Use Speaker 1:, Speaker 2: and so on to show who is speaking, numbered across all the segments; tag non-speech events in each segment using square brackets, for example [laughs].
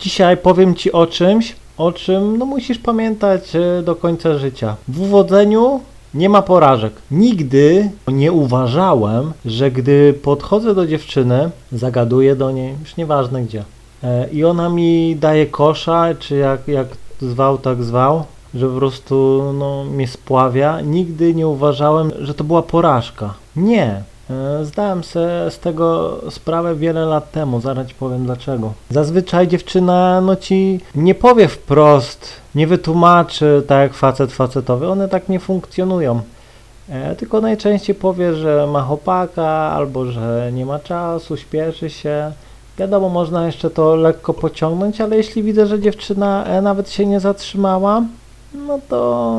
Speaker 1: dzisiaj powiem Ci o czymś, o czym no, musisz pamiętać e, do końca życia. W uwodzeniu nie ma porażek. Nigdy nie uważałem, że gdy podchodzę do dziewczyny, zagaduję do niej, już nieważne gdzie, e, i ona mi daje kosza, czy jak, jak zwał, tak zwał, że po prostu no, mnie spławia, nigdy nie uważałem, że to była porażka. Nie. E, Zdałem sobie z tego sprawę wiele lat temu, zaraz powiem dlaczego. Zazwyczaj dziewczyna no ci nie powie wprost, nie wytłumaczy tak jak facet facetowy, one tak nie funkcjonują. E, tylko najczęściej powie, że ma chłopaka albo że nie ma czasu, śpieszy się. Wiadomo, można jeszcze to lekko pociągnąć, ale jeśli widzę, że dziewczyna e, nawet się nie zatrzymała, no to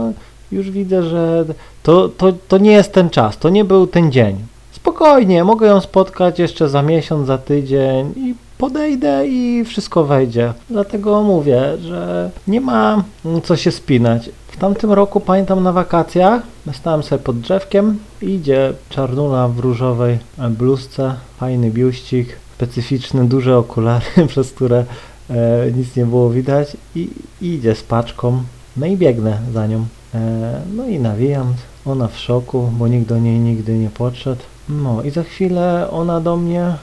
Speaker 1: już widzę, że to, to, to nie jest ten czas, to nie był ten dzień. Spokojnie, mogę ją spotkać jeszcze za miesiąc, za tydzień i podejdę i wszystko wejdzie. Dlatego mówię, że nie ma co się spinać. W tamtym roku pamiętam na wakacjach, stałem sobie pod drzewkiem idzie czarnula w różowej bluzce, fajny biuścik, specyficzny, duże okulary, [laughs] przez które e, nic nie było widać i idzie z paczką. No i biegnę za nią. E, no i nawijam, ona w szoku, bo nikt do niej nigdy nie podszedł. No i za chwilę ona do mnie,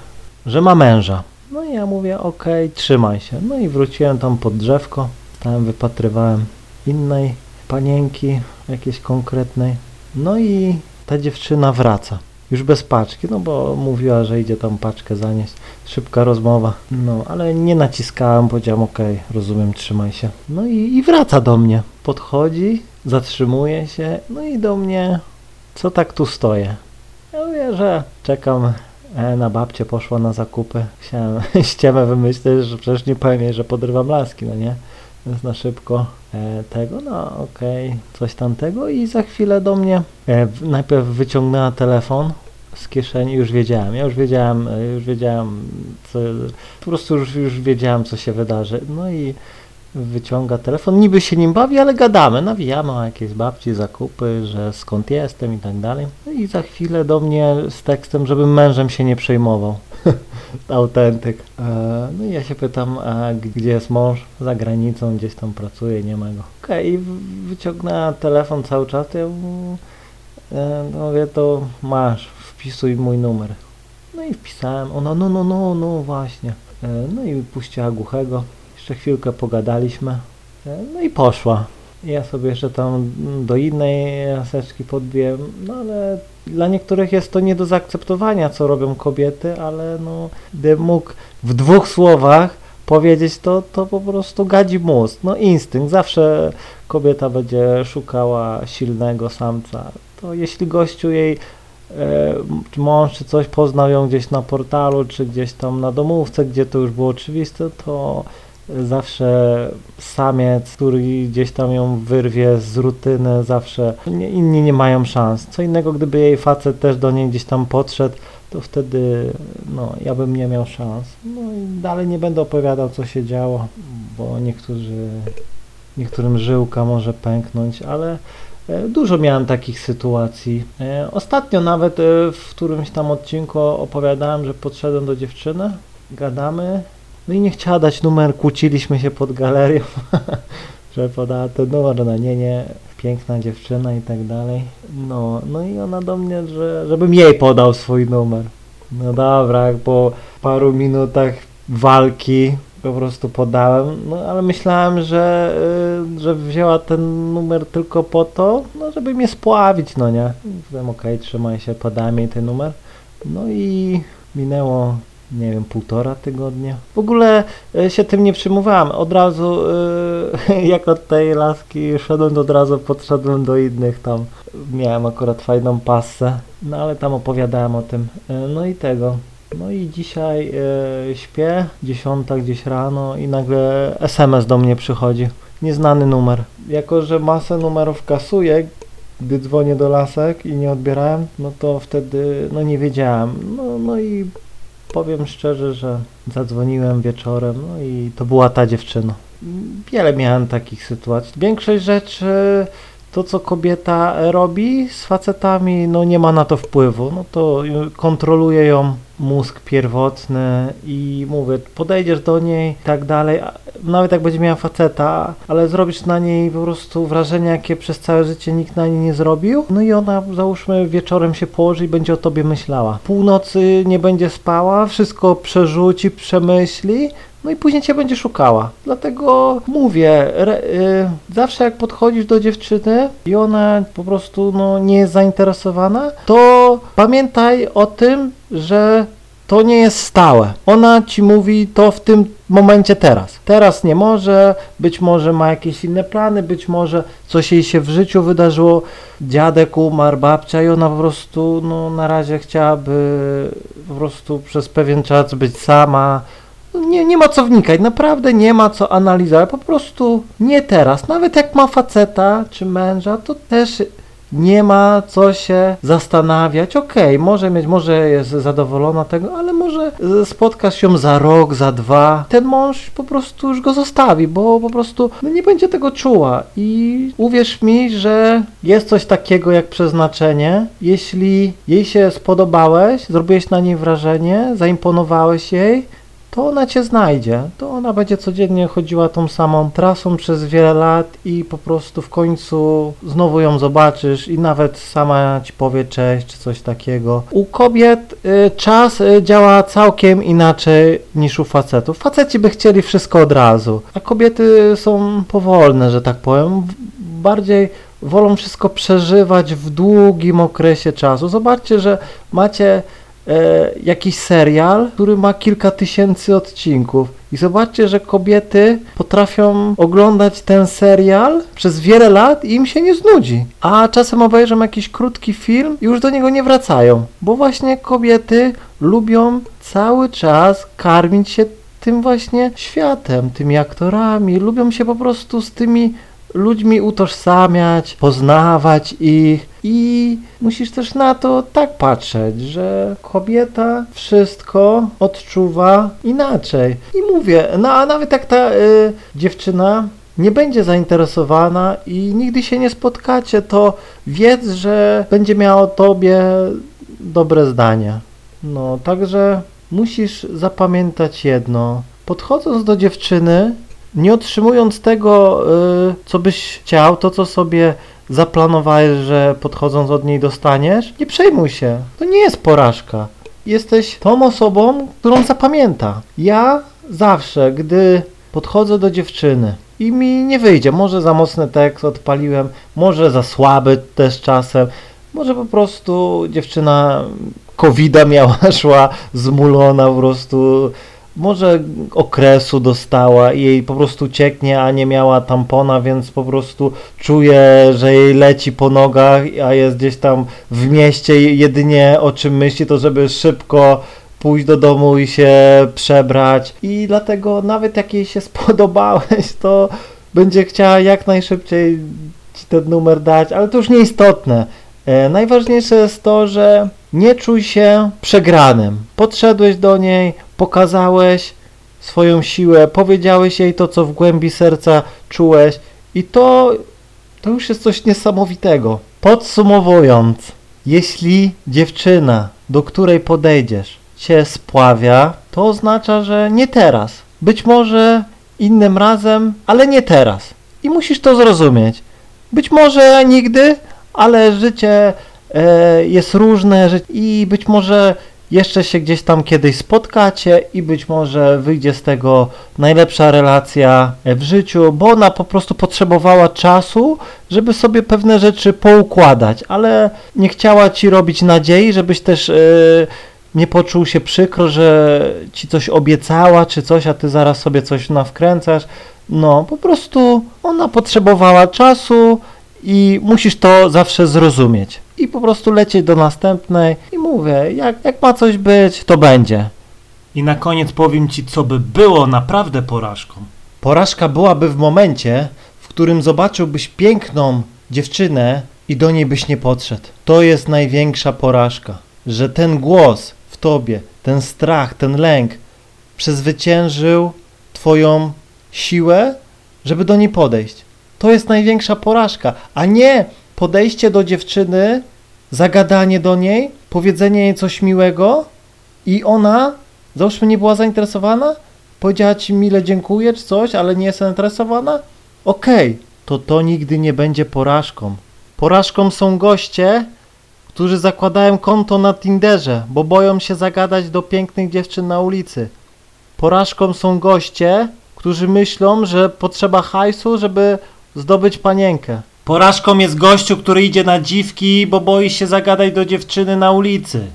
Speaker 1: że ma męża. No i ja mówię, okej, trzymaj się. No i wróciłem tam pod drzewko, tam wypatrywałem innej panienki, jakiejś konkretnej. No i ta dziewczyna wraca. Już bez paczki, no bo mówiła, że idzie tam paczkę zanieść. Szybka rozmowa. No, ale nie naciskałem, powiedziałem, okej, rozumiem, trzymaj się. No i, i wraca do mnie. Podchodzi, zatrzymuje się, no i do mnie, co tak tu stoję? Ja mówię, że czekam e, na babcię, poszła na zakupy. Chciałem [laughs] ściemę wymyślić, że przecież nie powiem jej, że podrywam laski, no nie? Więc na szybko e, tego, no okej, coś tamtego i za chwilę do mnie e, najpierw wyciągnęła telefon z kieszeni, już wiedziałem, ja już wiedziałem, e, już wiedziałem, co, po prostu już, już wiedziałem, co się wydarzy. No i wyciąga telefon, niby się nim bawi, ale gadamy, nawijamy o jakiejś babci, zakupy, że skąd jestem i tak dalej. No i za chwilę do mnie z tekstem, żebym mężem się nie przejmował. [laughs] Autentyk. E, no i ja się pytam, a gdzie jest mąż? Za granicą, gdzieś tam pracuje, nie ma go. Okej, w- wyciągnęła telefon cały czas, ja e, no mówię, to masz, wpisuj mój numer. No i wpisałem, ona, no, no, no, no, właśnie. E, no i puściła głuchego. Jeszcze chwilkę pogadaliśmy. E, No i poszła. Ja sobie jeszcze tam do innej laseczki podbiłem, no ale dla niektórych jest to nie do zaakceptowania, co robią kobiety, ale no, gdybym mógł w dwóch słowach powiedzieć to, to po prostu gadzi mózg. No instynkt, zawsze kobieta będzie szukała silnego samca. To jeśli gościu jej e, czy mąż czy coś poznał ją gdzieś na portalu, czy gdzieś tam na domówce, gdzie to już było oczywiste, to zawsze samiec, który gdzieś tam ją wyrwie z rutyny, zawsze nie, inni nie mają szans. Co innego, gdyby jej facet też do niej gdzieś tam podszedł, to wtedy no, ja bym nie miał szans. No i dalej nie będę opowiadał, co się działo, bo niektórzy, niektórym żyłka może pęknąć, ale e, Dużo miałem takich sytuacji. E, Ostatnio nawet e, w którymś tam odcinku opowiadałem, że podszedłem do dziewczyny, gadamy, no i nie chciała dać numer, kłóciliśmy się pod galerią, [laughs] że podała ten numer, no nie, nie, piękna dziewczyna i tak dalej. No, no i ona do mnie, że, żebym jej podał swój numer. No dobra, po paru minutach walki po prostu podałem, no ale myślałem, że, y, że wzięła ten numer tylko po to, no żeby mnie spławić, no nie. Mówiłem, okej, trzymaj się, podałem jej ten numer. No i minęło, nie wiem, półtora tygodnia. W ogóle y, się tym nie przejmowałem. Od razu, y, [laughs] jak od tej laski szedłem, od razu podszedłem do innych tam. Miałem akurat fajną passę, no ale tam opowiadałem o tym. Y, no i tego. No i dzisiaj y, śpię, dziesiąta gdzieś rano i nagle SMS do mnie przychodzi. Nieznany numer. Jako, że masę numerów kasuję, gdy dzwonię do lasek i nie odbierałem, no to wtedy no nie wiedziałem. No, no i powiem szczerze, że zadzwoniłem wieczorem, no i to była ta dziewczyna. Wiele miałem takich sytuacji. Większość rzeczy to, co kobieta robi z facetami, no nie ma na to wpływu. No to kontroluje ją mózg pierwotny i mówię, podejdziesz do niej i tak dalej, nawet jak będzie miała faceta, ale zrobisz na niej po prostu wrażenie, jakie przez całe życie nikt na niej nie zrobił, no i ona załóżmy wieczorem się położy i będzie o tobie myślała. Północy nie będzie spała, wszystko przerzuci, przemyśli, no i później cię będzie szukała. Dlatego mówię, re, y, zawsze jak podchodzisz do dziewczyny i ona po prostu no, nie jest zainteresowana, to pamiętaj o tym, że to nie jest stałe. Ona ci mówi to w tym momencie teraz. Teraz nie może, być może ma jakieś inne plany, być może coś jej się w życiu wydarzyło, dziadek umarł, babcia i ona po prostu no, na razie chciałaby po prostu przez pewien czas być sama, nie, nie ma co wnikać, naprawdę nie ma co analizować, po prostu nie teraz. Nawet jak ma faceta czy męża, to też nie ma co się zastanawiać. Okej, okay, może mieć, może jest zadowolona tego, ale może spotkasz się za rok, za dwa. Ten mąż po prostu już go zostawi, bo po prostu no nie będzie tego czuła. I uwierz mi, że jest coś takiego jak przeznaczenie. Jeśli jej się spodobałeś, zrobiłeś na niej wrażenie, zaimponowałeś jej, to ona cię znajdzie. To ona będzie codziennie chodziła tą samą trasą przez wiele lat i po prostu w końcu znowu ją zobaczysz i nawet sama ci powie cześć czy coś takiego. U kobiet y, czas y, działa całkiem inaczej niż u facetów. Faceci by chcieli wszystko od razu, a kobiety są powolne, że tak powiem. Bardziej wolą wszystko przeżywać w długim okresie czasu. Zobaczcie, że macie e, jakiś serial, który ma kilka tysięcy odcinków. I zobaczcie, że kobiety potrafią oglądać ten serial przez wiele lat i im się nie znudzi. A czasem obejrzą jakiś krótki film i już do niego nie wracają. Bo właśnie kobiety lubią cały czas karmić się tym właśnie światem, tymi aktorami, lubią się po prostu z tymi ludźmi utożsamiać, poznawać ich i musisz też na to tak patrzeć, że kobieta wszystko odczuwa inaczej. I mówię, no a nawet jak ta y, dziewczyna nie będzie zainteresowana i nigdy się nie spotkacie, to wiedz, że będzie miała o tobie dobre zdania. No, także musisz zapamiętać jedno. Podchodząc do dziewczyny, nie otrzymując tego, y, co byś chciał, to co sobie zaplanowałeś, że podchodząc od niej dostaniesz, nie przejmuj się. To nie jest porażka. Jesteś tą osobą, którą zapamięta. Ja zawsze, gdy podchodzę do dziewczyny i mi nie wyjdzie, może za mocny tekst odpaliłem, może za słaby też czasem, może po prostu dziewczyna covida miała, [laughs] szła zmulona po prostu może okresu dostała i jej po prostu cieknie, a nie miała tampona, więc po prostu czuje, że jej leci po nogach, a jest gdzieś tam w mieście jedynie o czym myśli, to żeby szybko pójść do domu i się przebrać i dlatego nawet jak jej się [laughs] spodobałeś, to będzie chciała jak najszybciej ci ten numer dać, ale to już nieistotne. E, najważniejsze jest to, że nie czuj się przegranym. Podszedłeś do niej, pokazałeś swoją siłę, powiedziałeś jej to, co w głębi serca czułeś i to, to już jest coś niesamowitego. Podsumowując, jeśli dziewczyna, do której podejdziesz, cię spławia, to oznacza, że nie teraz. Być może innym razem, ale nie teraz. I musisz to zrozumieć. Być może nigdy, ale życie e, jest różne i być może jeszcze się gdzieś tam kiedyś spotkacie i być może wyjdzie z tego najlepsza relacja w życiu, bo ona po prostu potrzebowała czasu, żeby sobie pewne rzeczy poukładać, ale nie chciała ci robić nadziei, żebyś też yy, nie poczuł się przykro, że ci coś obiecała czy coś, a ty zaraz sobie coś nawkręcasz. No, po prostu ona potrzebowała czasu i musisz to zawsze zrozumieć i po prostu lecieć do następnej i mówię, jak, jak ma coś być, to będzie.
Speaker 2: I na koniec powiem Ci, co by było naprawdę porażką.
Speaker 1: Porażka byłaby w momencie, w którym zobaczyłbyś piękną dziewczynę i do niej byś nie podszedł. To jest największa porażka, że ten głos w tobie, ten strach, ten lęk przezwyciężył twoją siłę, żeby do niej podejść. To jest największa porażka, a nie podejście do dziewczyny, zagadanie do niej, powiedzenie jej coś miłego i ona, załóżmy, nie była zainteresowana, powiedziała ci mile dziękuję czy coś, ale nie jest zainteresowana, okej, to to nigdy nie będzie porażką. Porażką są goście, którzy zakładają konto na Tinderze, bo boją się zagadać do pięknych dziewczyn na ulicy. Porażką są goście, którzy myślą, że potrzeba hajsu, żeby zdobyć panienkę.
Speaker 2: Porażką jest gościu, który idzie na dziwki, bo boi się zagadać do dziewczyny na ulicy.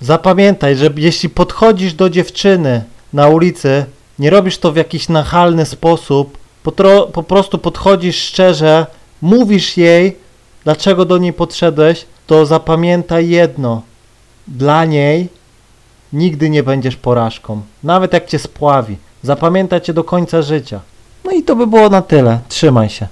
Speaker 1: Zapamiętaj, że jeśli podchodzisz do dziewczyny na ulicy, nie robisz to w jakiś nachalny sposób, po, po prostu podchodzisz szczerze, mówisz jej, dlaczego do niej podszedłeś, to zapamiętaj jedno. Dla niej nigdy nie będziesz porażką, nawet jak cię spławi. Zapamięta cię do końca życia. No i to by było na tyle. Trzymaj się.